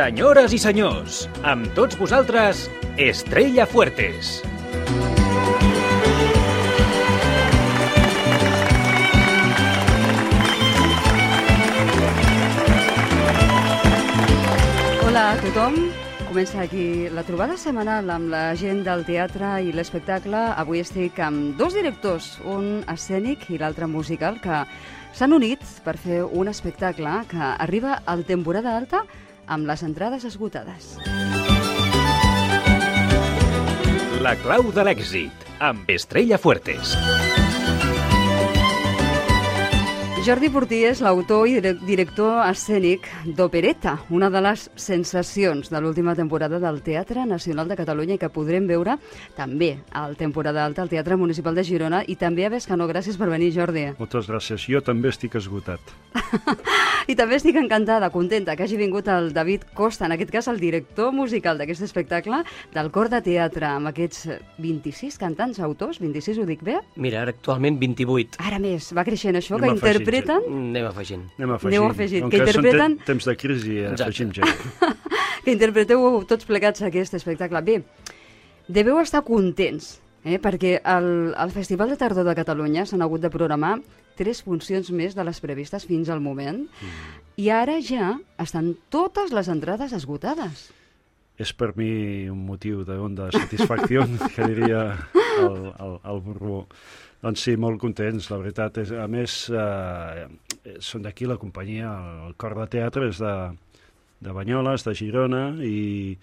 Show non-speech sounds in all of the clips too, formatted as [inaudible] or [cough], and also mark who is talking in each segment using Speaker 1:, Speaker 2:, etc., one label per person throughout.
Speaker 1: Senyores i senyors, amb tots vosaltres, Estrella Fuertes.
Speaker 2: Hola a tothom. Comença aquí la trobada setmanal amb la gent del teatre i l'espectacle. Avui estic amb dos directors, un escènic i l'altre musical, que s'han unit per fer un espectacle que arriba al temporada alta amb les entrades esgotades.
Speaker 1: La clau de l'èxit, amb Estrella Fuertes.
Speaker 2: Jordi Portí és l'autor i direc- director escènic d'Opereta, una de les sensacions de l'última temporada del Teatre Nacional de Catalunya i que podrem veure també al temporada alta al Teatre Municipal de Girona i també a Bescanó. Gràcies per venir, Jordi.
Speaker 3: Moltes gràcies. Jo també estic esgotat. [laughs]
Speaker 2: I també estic encantada, contenta que hagi vingut el David Costa, en aquest cas el director musical d'aquest espectacle del Cor de Teatre, amb aquests 26 cantants autors, 26 ho dic bé?
Speaker 4: Mira, ara actualment 28.
Speaker 2: Ara més, va creixent això,
Speaker 3: Anem
Speaker 2: que
Speaker 3: afegint
Speaker 2: interpreten,
Speaker 4: Anem afegint.
Speaker 3: Anem afegint.
Speaker 2: Aneu afegint,
Speaker 3: Com
Speaker 2: que
Speaker 3: són
Speaker 2: interpreten-
Speaker 3: te- temps de crisi, eh,
Speaker 4: Exacte.
Speaker 3: afegim gent. [laughs]
Speaker 2: que interpreteu tots plegats aquest espectacle. Bé, deveu estar contents, eh? perquè al, al Festival de Tardor de Catalunya s'han hagut de programar tres funcions més de les previstes fins al moment, i ara ja estan totes les entrades esgotades.
Speaker 3: És per mi un motiu de onda satisfacció, [laughs] que diria el, el, el Borbó. Doncs sí, molt contents, la veritat. És, a més, eh, són d'aquí la companyia, el Cor de Teatre és de, de Banyoles, de Girona, i,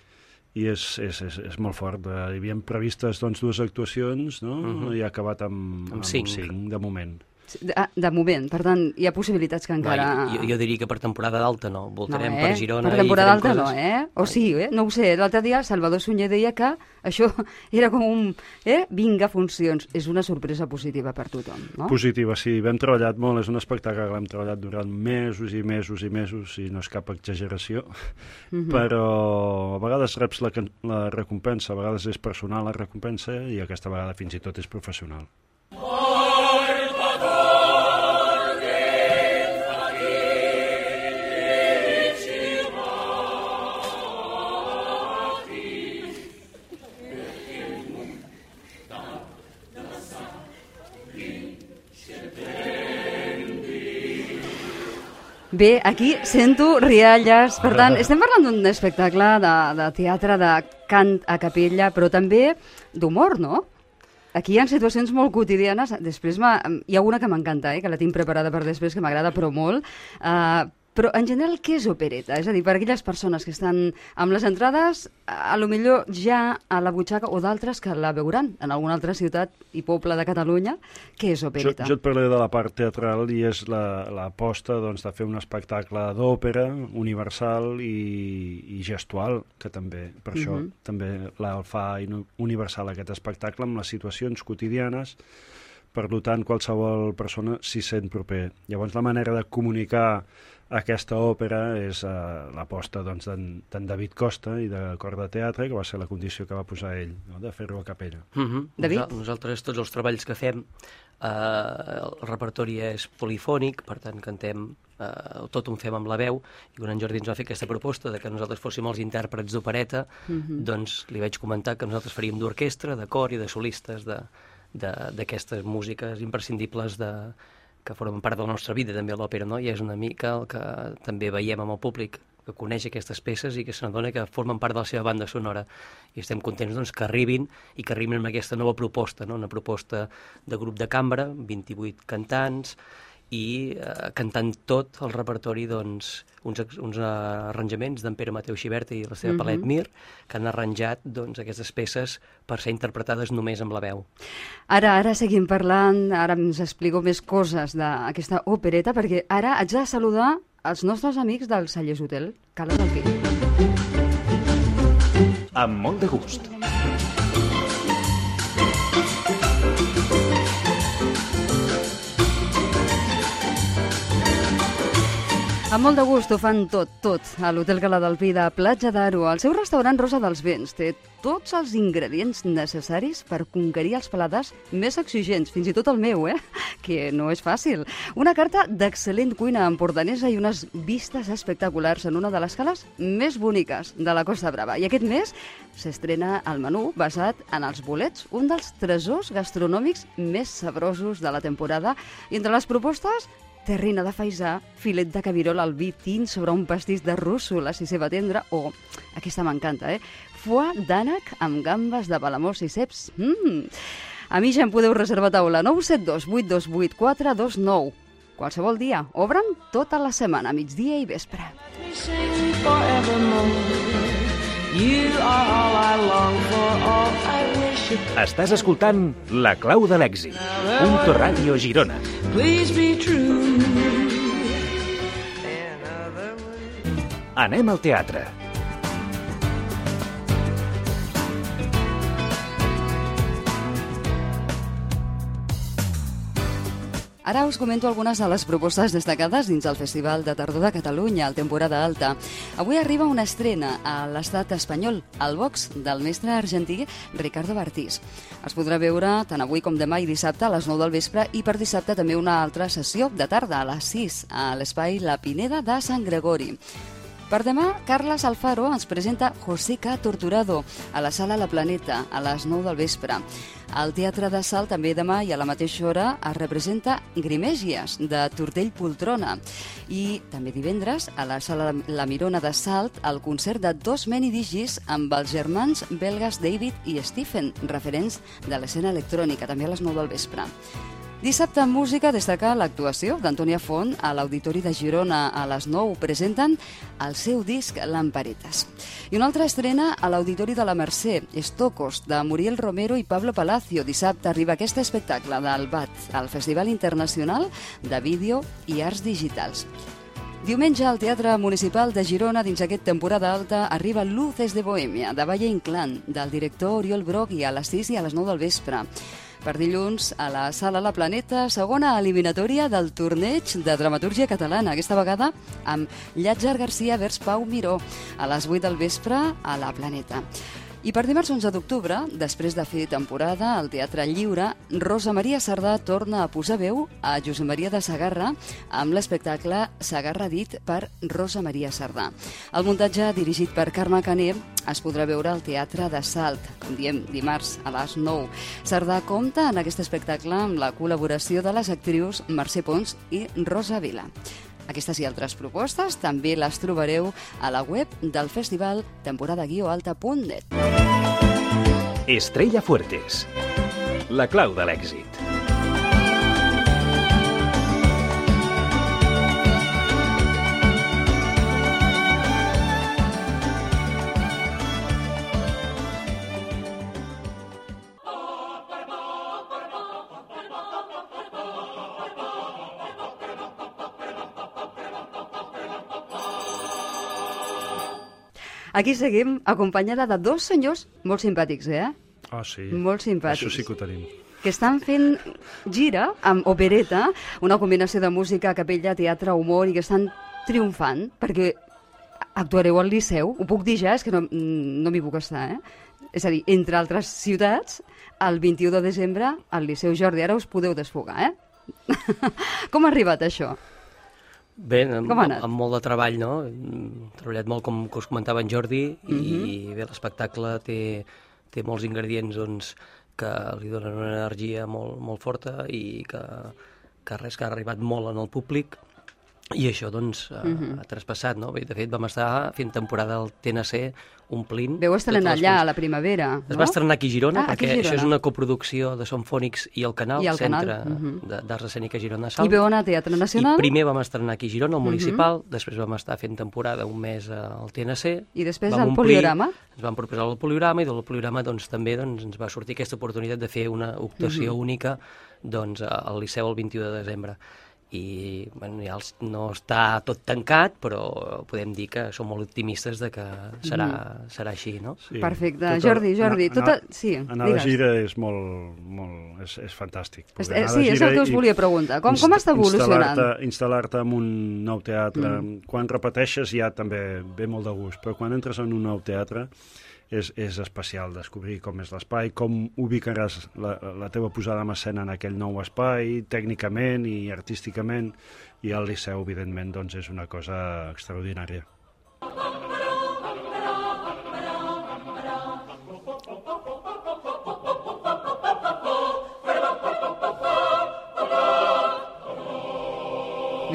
Speaker 3: i és, és, és, és molt fort. Eh, Hi havia previstes doncs, dues actuacions, no?
Speaker 4: Mhm.
Speaker 3: i ha acabat amb,
Speaker 4: Amb
Speaker 3: amb
Speaker 4: cinc.
Speaker 3: cinc, de moment.
Speaker 2: De, ah, de moment, per tant, hi ha possibilitats que encara...
Speaker 4: No, jo, jo diria que per temporada d'alta no. Voltarem
Speaker 2: no, eh?
Speaker 4: per Girona
Speaker 2: per temporada
Speaker 4: i
Speaker 2: alta
Speaker 4: farem
Speaker 2: no,
Speaker 4: coses.
Speaker 2: eh? O sí, eh? No ho sé, l'altre dia Salvador Sunyer deia que això [laughs] era com un... Eh? Vinga, funcions. És una sorpresa positiva per tothom, no?
Speaker 3: Positiva, sí. Hem treballat molt, és un espectacle que l'hem treballat durant mesos i mesos i mesos, i no és cap exageració,
Speaker 2: Mhm.
Speaker 3: però a vegades reps la, la recompensa, a vegades és personal la recompensa, i aquesta vegada fins i tot és professional.
Speaker 2: Bé, aquí sento rialles. Per tant, [laughs] estem parlant d'un espectacle de, de teatre, de cant a capella, però també d'humor, no? Aquí hi ha situacions molt quotidianes. Després hi ha una que m'encanta, eh, que la tinc preparada per després, que m'agrada però molt. Uh, però, en general, què és opereta? És a dir, per aquelles persones que estan amb les entrades, a lo millor ja a la butxaca, o d'altres que la veuran en alguna altra ciutat i poble de Catalunya, què és
Speaker 3: Jo,
Speaker 2: opereta?
Speaker 3: jo et parlaré de la part teatral i és la- l'aposta doncs, de fer un espectacle d'òpera universal i, i gestual, que també, per això
Speaker 2: Mhm.
Speaker 3: també la fa universal aquest espectacle amb les situacions quotidianes, per tant qualsevol persona s'hi sent proper. Llavors la manera de comunicar aquesta òpera és uh, l'aposta doncs, d'en d'en David Costa i de Cor de Teatre, que va ser la condició que va posar ell, no? de fer-ho a capella.
Speaker 4: Uh -huh.
Speaker 2: David?
Speaker 4: Nosaltres, tots els treballs que fem, eh, el repertori és polifònic, per tant, cantem, eh, tot ho fem amb la veu, i quan en Jordi ens va fer aquesta proposta de que nosaltres fóssim els intèrprets d'opereta,
Speaker 2: Mhm.
Speaker 4: doncs li vaig comentar que nosaltres faríem d'orquestra, de cor i de solistes de- de- d'aquestes músiques imprescindibles de, que formen part de la nostra vida, també l'òpera, no? I és una mica el que també veiem amb el públic, que coneix aquestes peces i que se n'adona que formen part de la seva banda sonora. I estem contents doncs, que arribin i que arribin amb aquesta nova proposta, no? una proposta de grup de cambra, 28 cantants, i eh, cantant tot el repertori doncs, uns, uns arranjaments d'en Pere Mateu Xiberta i la seva
Speaker 2: Mhm.
Speaker 4: Palet Mir, que han arranjat doncs, aquestes peces per ser interpretades només amb la veu.
Speaker 2: Ara, ara seguim parlant, ara ens explico més coses d'aquesta opereta, perquè ara haig de saludar els nostres amics del Sallés Hotel, Cala del Pi.
Speaker 1: Amb molt de gust.
Speaker 2: Amb molt de gust ho fan tot, tot, a l'Hotel Gala del Pi de Platja d'Aro. El seu restaurant Rosa dels Vents té tots els ingredients necessaris per conquerir els paladars més exigents, fins i tot el meu, eh? [laughs] Que no és fàcil. Una carta d'excel·lent cuina empordanesa i unes vistes espectaculars en una de les cales més boniques de la Costa Brava. I aquest mes s'estrena el menú basat en els bolets, un dels tresors gastronòmics més sabrosos de la temporada. I entre les propostes, terrina de faisà, filet de cabirol al vi tint sobre un pastís de rússoles i ceba tendra, o, aquesta m'encanta, eh? Foie d'ànec amb gambes de palamós i ceps. Mm. A mi ja em podeu reservar taula 972 828 429. Qualsevol dia. Obren tota la setmana, migdia i vespre.
Speaker 5: You are all I long for, all I wish.
Speaker 1: Estàs escoltant La clau de l'èxit. Punto Ràdio Girona. Anem al teatre.
Speaker 2: Ara us comento algunes de les propostes destacades dins el Festival de Tardor de Catalunya, el temporada alta. Avui arriba una estrena a l'estat espanyol, el box del mestre argentí Ricardo Bartís. Es podrà veure tant avui com demà i dissabte a les 9 del vespre i per dissabte també una altra sessió de tarda a les 6 a l'espai La Pineda de Sant Gregori. Per demà, Carles Alfaro ens presenta José K. Torturado a la sala La Planeta a les 9 del vespre. Al Teatre de Salt també demà i a la mateixa hora es representa Grimègies de Tortell Poltrona. I també divendres a la sala La Mirona de Salt el concert de dos menidigis amb els germans belgues David i Stephen, referents de l'escena electrònica, també a les 9 del vespre. Dissabte en música destaca l'actuació d'Antònia Font a l'Auditori de Girona a les 9. Presenten el seu disc Lamparetes. I una altra estrena a l'Auditori de la Mercè, Estocos, de Muriel Romero i Pablo Palacio. Dissabte arriba aquest espectacle del BAT, el Festival Internacional de Vídeo i Arts Digitals. Diumenge al Teatre Municipal de Girona, dins aquest temporada alta, arriba Luces de Bohèmia, de Valle Inclán, del director Oriol Brogui, a les 6 i a les 9 del vespre. Per dilluns, a la Sala La Planeta, segona eliminatòria del torneig de dramatúrgia catalana, aquesta vegada amb Llàtzer Garcia vers Pau Miró, a les 8 del vespre a La Planeta. I per dimarts 11 d'octubre, després de fer temporada al Teatre Lliure, Rosa Maria Sardà torna a posar veu a Josep Maria de Sagarra amb l'espectacle Sagarra dit per Rosa Maria Sardà. El muntatge, dirigit per Carme Caner, es podrà veure al Teatre de Salt, com diem, dimarts a les 9. Sardà compta en aquest espectacle amb la col·laboració de les actrius Mercè Pons i Rosa Vila. Aquestes i altres propostes també les trobareu a la web del festival temporada-alta.net.
Speaker 1: Estrella Fuertes. La clau de l'èxit.
Speaker 2: Aquí seguim acompanyada de dos senyors molt simpàtics, eh?
Speaker 3: Ah, sí.
Speaker 2: Molt simpàtics.
Speaker 3: Això sí que ho tenim.
Speaker 2: que estan fent gira amb opereta, una combinació de música, capella, teatre, humor, i que estan triomfant, perquè actuareu al Liceu, ho puc dir ja, és que no, no m'hi puc estar, eh? És a dir, entre altres ciutats, el 21 de desembre al Liceu Jordi, ara us podeu desfogar, eh? [laughs] Com ha arribat això?
Speaker 4: Bé, amb,
Speaker 2: Com
Speaker 4: amb molt de treball, no? Hem treballat molt, com que us comentava en Jordi, i
Speaker 2: Mhm.
Speaker 4: bé, l'espectacle té, té molts ingredients doncs, que li donen una energia molt, molt forta i que, que res, que ha arribat molt en el públic i això doncs ha,
Speaker 2: Mhm.
Speaker 4: ha traspassat, no? Bé, de fet vam estar fent temporada al TNC omplint...
Speaker 2: Veu estrenar
Speaker 4: les
Speaker 2: allà a la primavera, no?
Speaker 4: Es va estrenar aquí a Girona,
Speaker 2: Ah, aquí a
Speaker 4: perquè això és
Speaker 2: Girona.
Speaker 4: una coproducció de Sonfònics i el Canal,
Speaker 2: I el Canal,
Speaker 4: Centre
Speaker 2: mhm.
Speaker 4: de- d'Arts Escèniques Girona
Speaker 2: I
Speaker 4: Salt.
Speaker 2: veu anar a Teatre Nacional
Speaker 4: I primer vam estrenar aquí a Girona, al
Speaker 2: Mhm.
Speaker 4: municipal, després vam estar fent temporada un mes al TNC.
Speaker 2: i després al Poliorama.
Speaker 4: Ens vam proposar el poliorama i del poliorama doncs, també doncs, ens va sortir aquesta oportunitat de fer una actuació
Speaker 2: Mhm.
Speaker 4: única doncs, al Liceu el 21 de desembre. I bueno, ja els, no està tot tancat, però podem dir que som molt optimistes de que serà, serà així, no?
Speaker 3: Sí.
Speaker 2: Perfecte.
Speaker 3: Tot el-
Speaker 2: Jordi, Jordi,
Speaker 3: anar-
Speaker 2: tota- sí,
Speaker 3: Anar
Speaker 2: digues.
Speaker 3: de gira és molt... molt és, és fantàstic. Poder
Speaker 2: eh, sí, és el que us volia preguntar. Com- com està evolucionant?
Speaker 3: instal·lar-te- Instal·lar-te en un nou teatre. Mm. Quan repeteixes ja també ve molt de gust, però quan entres en un nou teatre és, és especial descobrir com és l'espai, com ubicaràs la, la teva posada en escena en aquell nou espai, tècnicament i artísticament, i el Liceu, evidentment, doncs és una cosa extraordinària.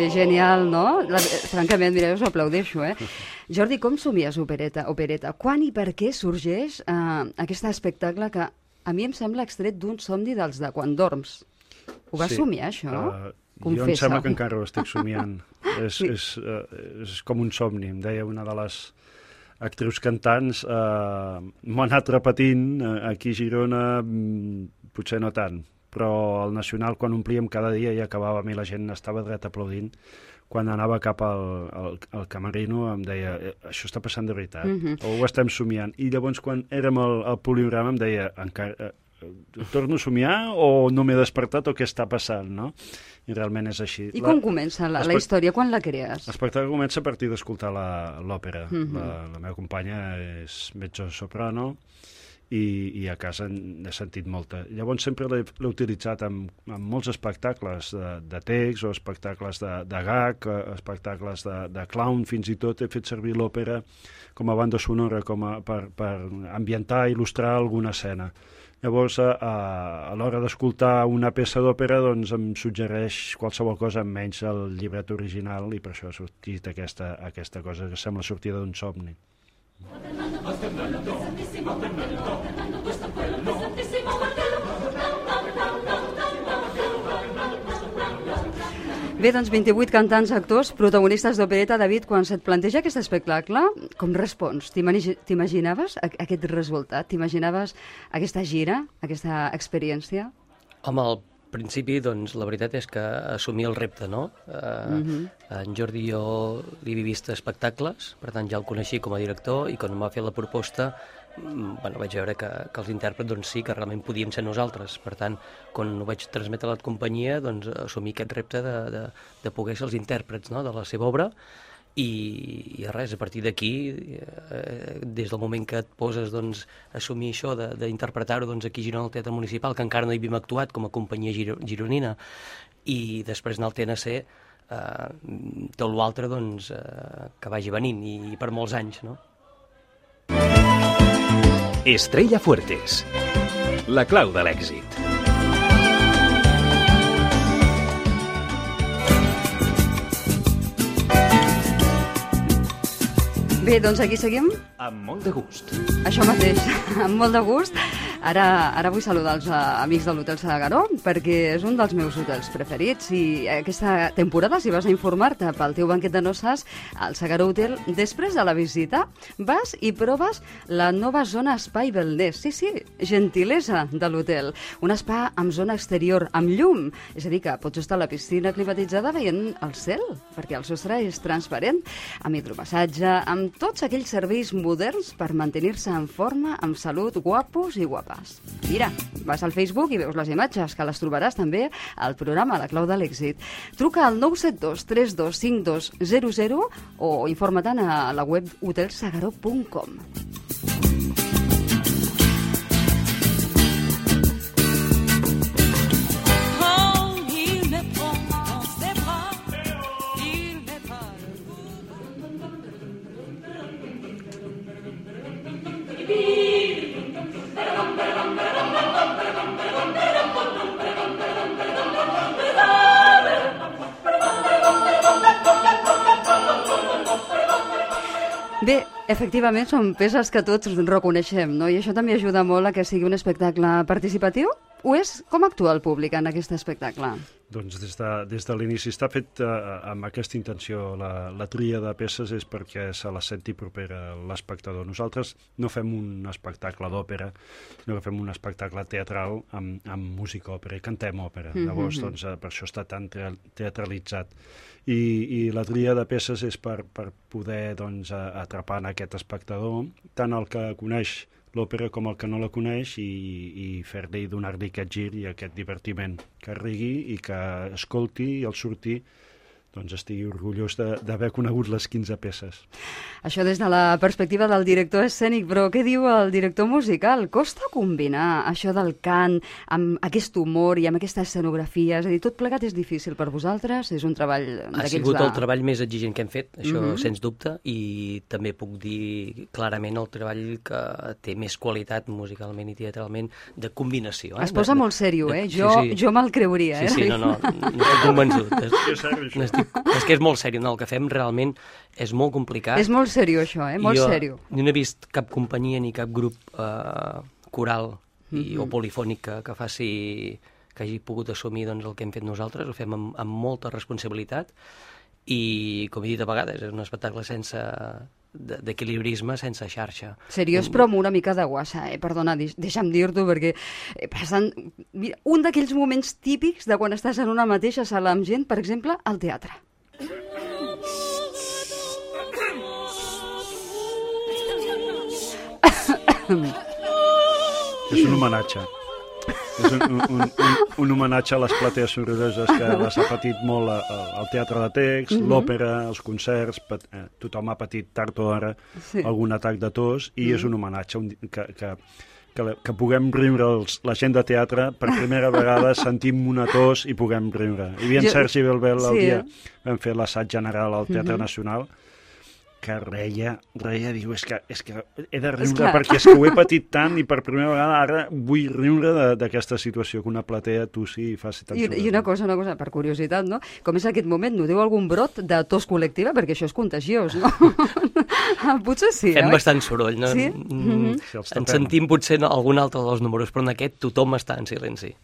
Speaker 2: Bé, genial, no? La, eh, francament, mira, us aplaudeixo, eh? [laughs] Jordi, com somies opereta? opereta? Quan i per què sorgeix eh, aquest espectacle que a mi em sembla extret d'un somni dels de quan dorms? Ho vas
Speaker 3: Sí.
Speaker 2: somiar, això?
Speaker 3: Uh, jo
Speaker 2: Confessa.
Speaker 3: em sembla que encara ho estic somiant. [laughs] és,
Speaker 2: Sí.
Speaker 3: és, uh, és com un somni, em deia una de les actrius cantants. Uh, M'ho han anat repetint uh, aquí a Girona, mm, potser no tant, però al Nacional, quan omplíem cada dia i acabàvem i la gent estava dret aplaudint, quan anava cap al, al, al camerino em deia "Eh, això està passant de veritat,
Speaker 2: Mhm.
Speaker 3: o ho estem somiant. I llavors quan érem al, al poligrama em deia encara, eh, eh, torno a somiar o no m'he despertat o què està passant, no? I realment és així.
Speaker 2: I com comença la, la història? Quan la crees?
Speaker 3: L'espectacle comença a partir d'escoltar la- l'òpera.
Speaker 2: Mhm.
Speaker 3: la, la meva companya és mezzo soprano i, i a casa n'he sentit molta. Llavors sempre l'he utilitzat en, en molts espectacles de, de text o espectacles de, de gag, eh, espectacles de, de clown, fins i tot he fet servir l'òpera com a banda sonora com a, per, per ambientar, il·lustrar alguna escena. Llavors, a, a, a l'hora d'escoltar una peça d'òpera, doncs em suggereix qualsevol cosa menys el llibret original i per això ha sortit aquesta, aquesta cosa que sembla sortida d'un somni.
Speaker 2: Bé, doncs 28 cantants, actors, protagonistes d'opereta. David, quan se't planteja aquest espectacle, com respons? T'imagi- T'imaginaves aquest resultat? T'imaginaves aquesta gira, aquesta experiència?
Speaker 4: Home, al principi, doncs, la veritat és que assumir el repte, no? Uh, En Jordi i jo li havia vist espectacles, per tant ja el coneixia com a director, i quan em va fer la proposta mm, bueno, vaig veure que, que els intèrprets doncs, sí, que realment podíem ser nosaltres. Per tant, quan ho vaig transmetre a la companyia, doncs, assumir aquest repte de, de, de poder ser els intèrprets no? de la seva obra i, i res, a partir d'aquí, eh, des del moment que et poses doncs, a assumir això d'interpretar-ho doncs, aquí a Girona al Teatre Municipal, que encara no hi havíem actuat com a companyia giro, gironina, i després anar al TNC, eh, tot l'altre doncs, eh, que vagi venint, i, i per molts anys, no?
Speaker 1: Estrella Fuertes. La clau de l'èxit.
Speaker 2: Bé, doncs aquí seguim.
Speaker 1: Amb molt de gust.
Speaker 2: Això mateix, [laughs] amb molt de gust. Ara, ara vull saludar els eh, amics de l'Hotel Sadagaró perquè és un dels meus hotels preferits i aquesta temporada, si vas a informar-te pel teu banquet de noces al Sagaró Hotel, després de la visita vas i proves la nova zona Espai Wellness. Sí, sí, gentilesa de l'hotel. Un spa amb zona exterior, amb llum. És a dir, que pots estar a la piscina climatitzada veient el cel, perquè el sostre és transparent, amb hidromassatge, amb tots aquells serveis moderns per mantenir-se en forma, amb salut, guapos i guapes. Mira, vas al Facebook i veus les imatges, que les trobaràs també al programa La Clau de l'Èxit. Truca al 972 325200 o informa-te'n a la web hotelsagaró.com. Bé, efectivament són peces que tots reconeixem, no? I això també ajuda molt a que sigui un espectacle participatiu? O és com actua el públic en aquest espectacle?
Speaker 3: Doncs des de, des de l'inici està fet eh, amb aquesta intenció. La, la tria de peces és perquè se la senti propera l'espectador. Nosaltres no fem un espectacle d'òpera, sinó que fem un espectacle teatral amb, amb música òpera i cantem òpera. Mm -hmm. Llavors, doncs, eh, per això està tan tea- teatralitzat. I, I la tria de peces és per, per poder doncs, atrapar en aquest espectador tant el que coneix l'òpera com el que no la coneix i, i fer-li donar-li aquest gir i aquest divertiment que rigui i que escolti i al sortir doncs estigui orgullós de- d'haver conegut les 15 peces.
Speaker 2: Això des de la perspectiva del director escènic, però què diu el director musical? Costa combinar això del cant amb aquest humor i amb aquesta escenografia? És a dir, tot plegat és difícil per vosaltres? És un treball
Speaker 4: Ha sigut
Speaker 2: de...
Speaker 4: el treball més exigent que hem fet, això
Speaker 2: Mhm.
Speaker 4: sens dubte, i també puc dir clarament el treball que té més qualitat musicalment i teatralment de combinació. Eh?
Speaker 2: Es posa
Speaker 4: de,
Speaker 2: molt sèrio, eh?
Speaker 4: sí,
Speaker 2: Jo,
Speaker 4: sí.
Speaker 2: jo me'l creuria,
Speaker 4: Sí,
Speaker 2: eh?
Speaker 4: sí, no, no, no estic convençut. [laughs] És, [laughs]
Speaker 3: És
Speaker 4: que és molt sèrio, no? el que fem realment és molt complicat.
Speaker 2: És molt sèrio, això, eh? Molt
Speaker 4: jo,
Speaker 2: sèrio.
Speaker 4: Jo no he vist cap companyia ni cap grup eh, coral i,
Speaker 2: Mhm.
Speaker 4: o polifònic que, que faci que hagi pogut assumir doncs, el que hem fet nosaltres, ho fem amb, amb molta responsabilitat i, com he dit a vegades, és un espectacle sense de- d'equilibrisme, sense xarxa.
Speaker 2: Seriós, però amb una mica de guassa, eh? Perdona, deix- deixa'm dir-t'ho, perquè eh, passen... Mira, un d'aquells moments típics de quan estàs en una mateixa sala amb gent, per exemple, al teatre.
Speaker 3: És un homenatge. És un, un, un, un, homenatge a les platees sorolleses que les ha patit molt a- al teatre de text,
Speaker 2: Mhm.
Speaker 3: l'òpera, els concerts, pat, eh, tothom ha patit tard o d'hora
Speaker 2: Sí.
Speaker 3: algun atac de tos i
Speaker 2: Mhm.
Speaker 3: és un homenatge un, que, que, que, que puguem riure els, la gent de teatre per primera vegada [laughs] sentim una tos i puguem riure. Hi havia en
Speaker 2: Jo-
Speaker 3: Sergi Belbel el
Speaker 2: Sí,
Speaker 3: dia,
Speaker 2: eh?
Speaker 3: vam fer l'assaig general al Teatre
Speaker 2: Mhm.
Speaker 3: Nacional que reia, reia, diu, és que, és que he de riure
Speaker 2: clar.
Speaker 3: perquè és que ho he patit tant i per primera vegada ara vull riure d'aquesta situació, que una platea tossi i faci tant
Speaker 2: I, I una cosa, una cosa, per curiositat, no? Com és aquest moment? Noteu algun brot de tos col·lectiva? Perquè això és contagiós, no? [laughs] Potser sí,
Speaker 4: Fem
Speaker 2: oi?
Speaker 4: bastant soroll, no?
Speaker 2: Sí?
Speaker 4: Mm,
Speaker 2: Mhm.
Speaker 3: Si els
Speaker 4: En
Speaker 3: tapem.
Speaker 4: sentim potser no, algun altre dels números, però en aquest tothom està en silenci.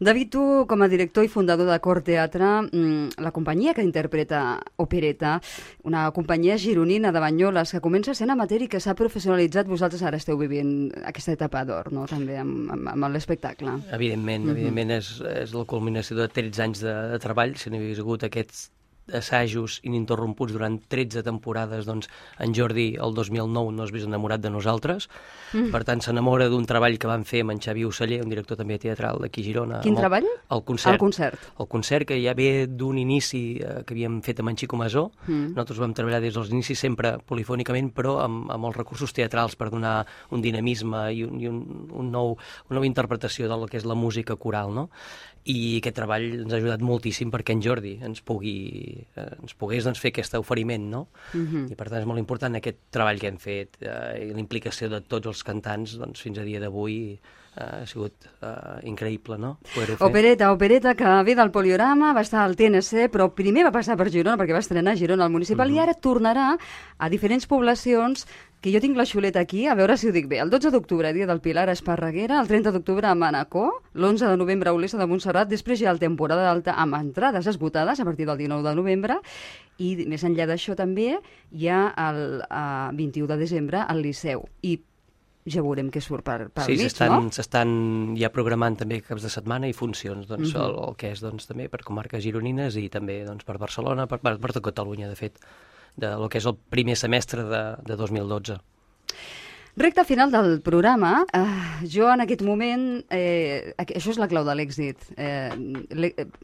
Speaker 2: David, tu, com a director i fundador de Cor Teatre, mm, la companyia que interpreta Opereta, una companyia gironina de Banyoles que comença sent amateur i que s'ha professionalitzat, vosaltres ara esteu vivint aquesta etapa d'or, no?, també amb, amb, amb l'espectacle.
Speaker 4: Evidentment,
Speaker 2: Mhm.
Speaker 4: evidentment és, és la culminació de 13 anys de, de treball, si no hi hagués hagut aquests assajos ininterromputs durant 13 temporades, doncs en Jordi el 2009 no es vist enamorat de nosaltres,
Speaker 2: Mm.
Speaker 4: per tant s'enamora d'un treball que van fer amb en Xavi Oceller, un director també teatral d'aquí a Girona.
Speaker 2: Quin
Speaker 4: el-
Speaker 2: treball?
Speaker 4: El concert.
Speaker 2: El concert.
Speaker 4: El concert que ja ve d'un inici eh, que havíem fet amb en Xico Masó.
Speaker 2: Mm.
Speaker 4: Nosaltres vam treballar des dels inicis sempre polifònicament, però amb, amb els recursos teatrals per donar un dinamisme i, un, i un, un nou, una nova interpretació del que és la música coral, no? I aquest treball ens ha ajudat moltíssim perquè en Jordi ens, pugui, eh, ens pogués doncs, fer aquest oferiment, no?
Speaker 2: Mhm.
Speaker 4: I per tant és molt important aquest treball que hem fet eh, i la implicació de tots els cantants doncs, fins a dia d'avui ha sigut eh, increïble, no? Fer.
Speaker 2: Opereta, opereta que ve del Poliorama, va estar al TNC, però primer va passar per Girona, perquè va estrenar a Girona al municipal, i ara tornarà a diferents poblacions que jo tinc la xuleta aquí, a veure si ho dic bé. El 12 d'octubre, dia del Pilar a Esparreguera, el 30 d'octubre a Manacor, l'11 de novembre a Olesa de Montserrat, després ha el temporada d'alta amb entrades esgotades a partir del 19 de novembre, i més enllà d'això també hi ha el uh, 21 de desembre al Liceu. I ja veurem què surt per, per
Speaker 4: sí,
Speaker 2: mig, no?
Speaker 4: s'estan ja programant també caps de setmana i funcions, doncs,
Speaker 2: Mhm.
Speaker 4: el, el que és doncs, també per comarques gironines i també doncs, per Barcelona, per, per, per tot Catalunya, de fet, de lo que és el primer semestre de, de 2012.
Speaker 2: Recte final del programa, eh, jo en aquest moment, eh, això és la clau de l'èxit. Eh,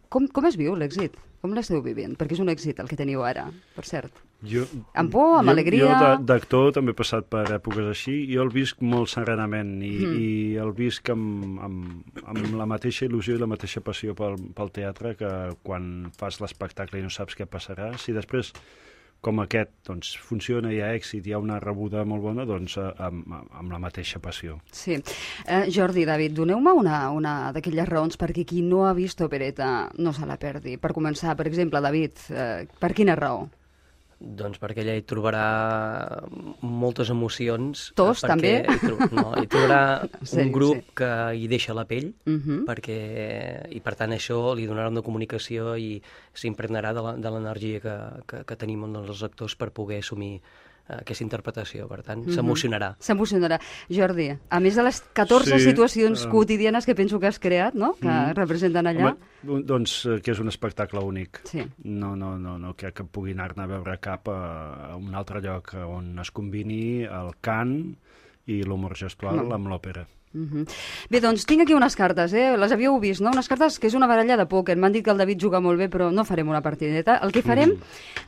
Speaker 2: com, com es viu l'èxit? Com l'esteu vivint? Perquè és un èxit el que teniu ara, per cert.
Speaker 3: Jo,
Speaker 2: Amb por, amb
Speaker 3: jo,
Speaker 2: alegria?
Speaker 3: Jo d'actor també he passat per èpoques així, jo el visc molt serenament i,
Speaker 2: Mm.
Speaker 3: i el visc amb, amb, amb la mateixa il·lusió i la mateixa passió pel, pel teatre que quan fas l'espectacle i no saps què passarà. Si després com aquest doncs, funciona, hi ha èxit, hi ha una rebuda molt bona, doncs eh, amb, amb la mateixa passió.
Speaker 2: Sí. Eh, Jordi, David, doneu-me una, una d'aquelles raons perquè qui no ha vist opereta no se la perdi. Per començar, per exemple, David, eh, per quina raó?
Speaker 4: Doncs perquè ella hi trobarà moltes emocions. eh,
Speaker 2: Tos,
Speaker 4: perquè
Speaker 2: també?
Speaker 4: Hi, tro no, hi trobarà [laughs]
Speaker 2: Sí,
Speaker 4: un grup
Speaker 2: sí.
Speaker 4: que hi deixa la pell,
Speaker 2: Mhm.
Speaker 4: perquè, i per tant això li donarà una comunicació i s'impregnarà de l'energia que, que, que tenim els actors per poder assumir aquesta interpretació. Per tant,
Speaker 2: Mhm.
Speaker 4: s'emocionarà.
Speaker 2: S'emocionarà. Jordi, a més de les 14
Speaker 3: Sí,
Speaker 2: situacions
Speaker 3: eh,
Speaker 2: quotidianes que penso que has creat, no?, que
Speaker 3: Mm.
Speaker 2: representen allà.
Speaker 3: Home, doncs eh, que és un espectacle únic.
Speaker 2: Sí.
Speaker 3: No, no, no, no crec que pugui anar-ne a veure cap a, a un altre lloc on es combini el cant i l'humor gestual
Speaker 2: No.
Speaker 3: amb l'òpera.
Speaker 2: Mhm. Bé, doncs tinc aquí unes cartes, eh? Les havíeu vist, no? Unes cartes que és una baralla de pòquer. M'han dit que el David juga molt bé, però no farem una partideta. El que farem,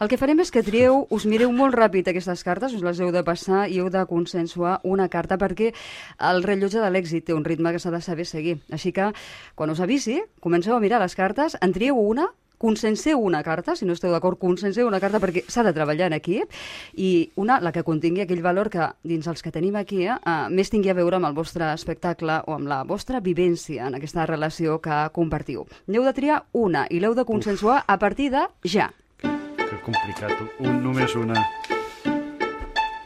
Speaker 2: el que farem és que trieu, us mireu molt ràpid aquestes cartes, us les heu de passar i heu de consensuar una carta perquè el rellotge de l'èxit té un ritme que s'ha de saber seguir. Així que, quan us avisi, comenceu a mirar les cartes, en trieu una, consenseu una carta, si no esteu d'acord, consenseu una carta perquè s'ha de treballar en equip i una, la que contingui aquell valor que dins els que tenim aquí eh, eh, més tingui a veure amb el vostre espectacle o amb la vostra vivència en aquesta relació que compartiu. N'heu de triar una i l'heu de consensuar a partir de ja.
Speaker 3: Que complicat. Un, només una.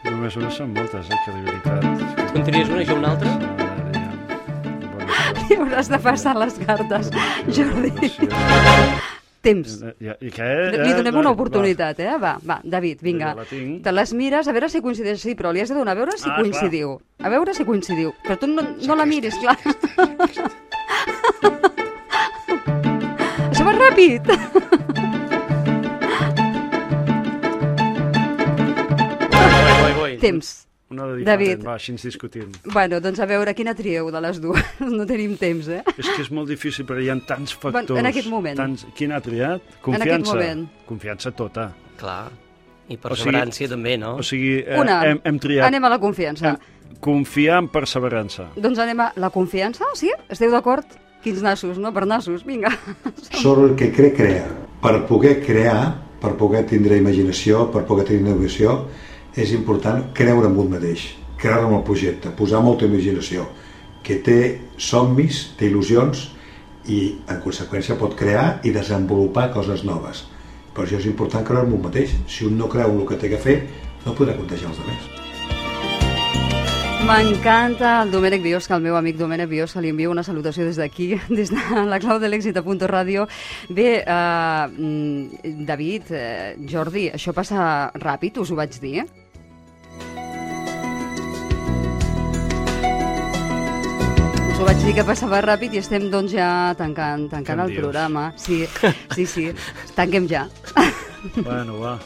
Speaker 3: Només una són moltes, eh, que de veritat.
Speaker 4: Tu en tries una i jo una altra?
Speaker 2: I hauràs de passar les cartes, Jordi. Temps.
Speaker 3: Ja, I què?
Speaker 2: Li donem una
Speaker 3: Va,
Speaker 2: oportunitat, eh? Va, va, David, vinga.
Speaker 3: Ja.
Speaker 2: Te les mires, a veure si coincideix, sí, però li has de donar a veure si
Speaker 3: Ah,
Speaker 2: coincidiu. A veure si coincidiu. Però tu no, no la miris, clar. [laughs] Això va ràpid. Temps.
Speaker 3: Una de diferent,
Speaker 2: David.
Speaker 3: va, així ens discutim.
Speaker 2: Bueno, doncs a veure, quina trieu de les dues? [laughs] No tenim temps, eh?
Speaker 3: És que és molt difícil, perquè hi ha tants factors.
Speaker 2: en aquest moment.
Speaker 3: Tants... Quin ha triat?
Speaker 2: En
Speaker 3: Confiança.
Speaker 2: aquest moment.
Speaker 3: Confiança tota.
Speaker 4: Clar. I
Speaker 3: O sigui-
Speaker 4: perseverància també, no?
Speaker 3: O sigui, eh,
Speaker 2: Una.
Speaker 3: hem, hem triat
Speaker 2: Anem a la confiança.
Speaker 3: confiar en perseverança.
Speaker 2: Doncs anem a la confiança, sí? Esteu d'acord? Quins nassos, no? Per nassos, vinga. [laughs]
Speaker 6: Sobre el que crec crear. Per poder crear, per poder tindre imaginació, per poder tenir innovació, és important creure en un mateix, creure en el projecte, posar molta imaginació, que té somnis, té il·lusions i, en conseqüència, pot crear i desenvolupar coses noves. Per això és important creure en un mateix. Si un no creu en el que té que fer, no podrà contagiar els altres.
Speaker 2: M'encanta el Domènec Biosca, el meu amic Domènec Biosca, li envio una salutació des d'aquí, [laughs] des de la clau de l'èxit a Punto Ràdio. Bé, uh, David, uh, Jordi, això passa ràpid, us ho vaig dir, eh? Us ho vaig dir que passava ràpid i estem doncs ja tancant, tancant el programa. Sí, [laughs] sí, sí, tanquem ja.
Speaker 3: Bueno, va.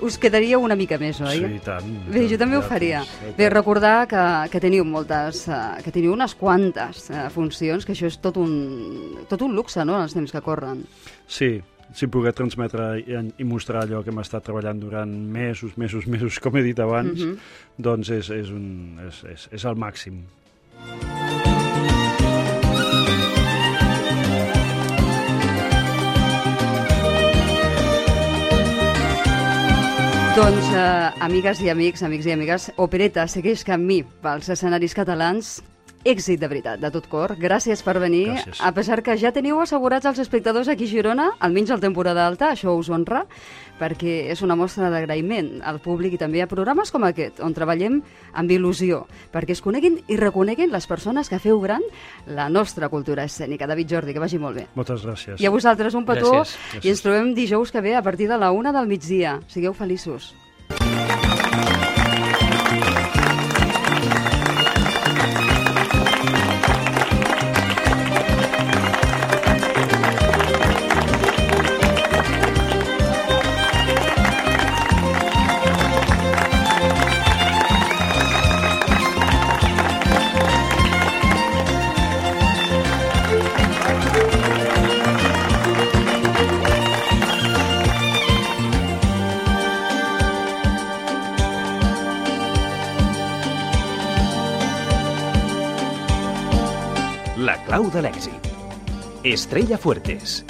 Speaker 2: Us quedaria una mica més, oi?
Speaker 3: Sí, i tant.
Speaker 2: Bé, jo també ho
Speaker 3: Ja,
Speaker 2: faria.
Speaker 3: doncs, ja,
Speaker 2: Bé, recordar que, que teniu moltes, eh, que teniu unes quantes eh, funcions, que això és tot un, tot un luxe, no?, en els temps que corren.
Speaker 3: Sí, sí poder transmetre i, i mostrar allò que hem estat treballant durant mesos, mesos, mesos, com he dit abans,
Speaker 2: Mhm.
Speaker 3: doncs és, és, un, és, és, és el màxim.
Speaker 2: Doncs, eh, amigues i amics, amics i amigues, Opereta segueix camí pels escenaris catalans. Èxit de veritat, de tot cor. Gràcies per venir.
Speaker 3: Gràcies.
Speaker 2: A pesar que ja teniu assegurats els espectadors aquí a Girona, almenys al temporada alta, això us honra, perquè és una mostra d'agraïment al públic i també a programes com aquest, on treballem amb il·lusió, perquè es coneguin i reconeguin les persones que feu gran la nostra cultura escènica. David Jordi, que vagi molt bé.
Speaker 3: Moltes gràcies.
Speaker 2: I a vosaltres un petó
Speaker 4: Gràcies.
Speaker 2: i ens trobem dijous que ve a partir de la una del migdia. Sigueu feliços.
Speaker 1: Estrella Fuertes.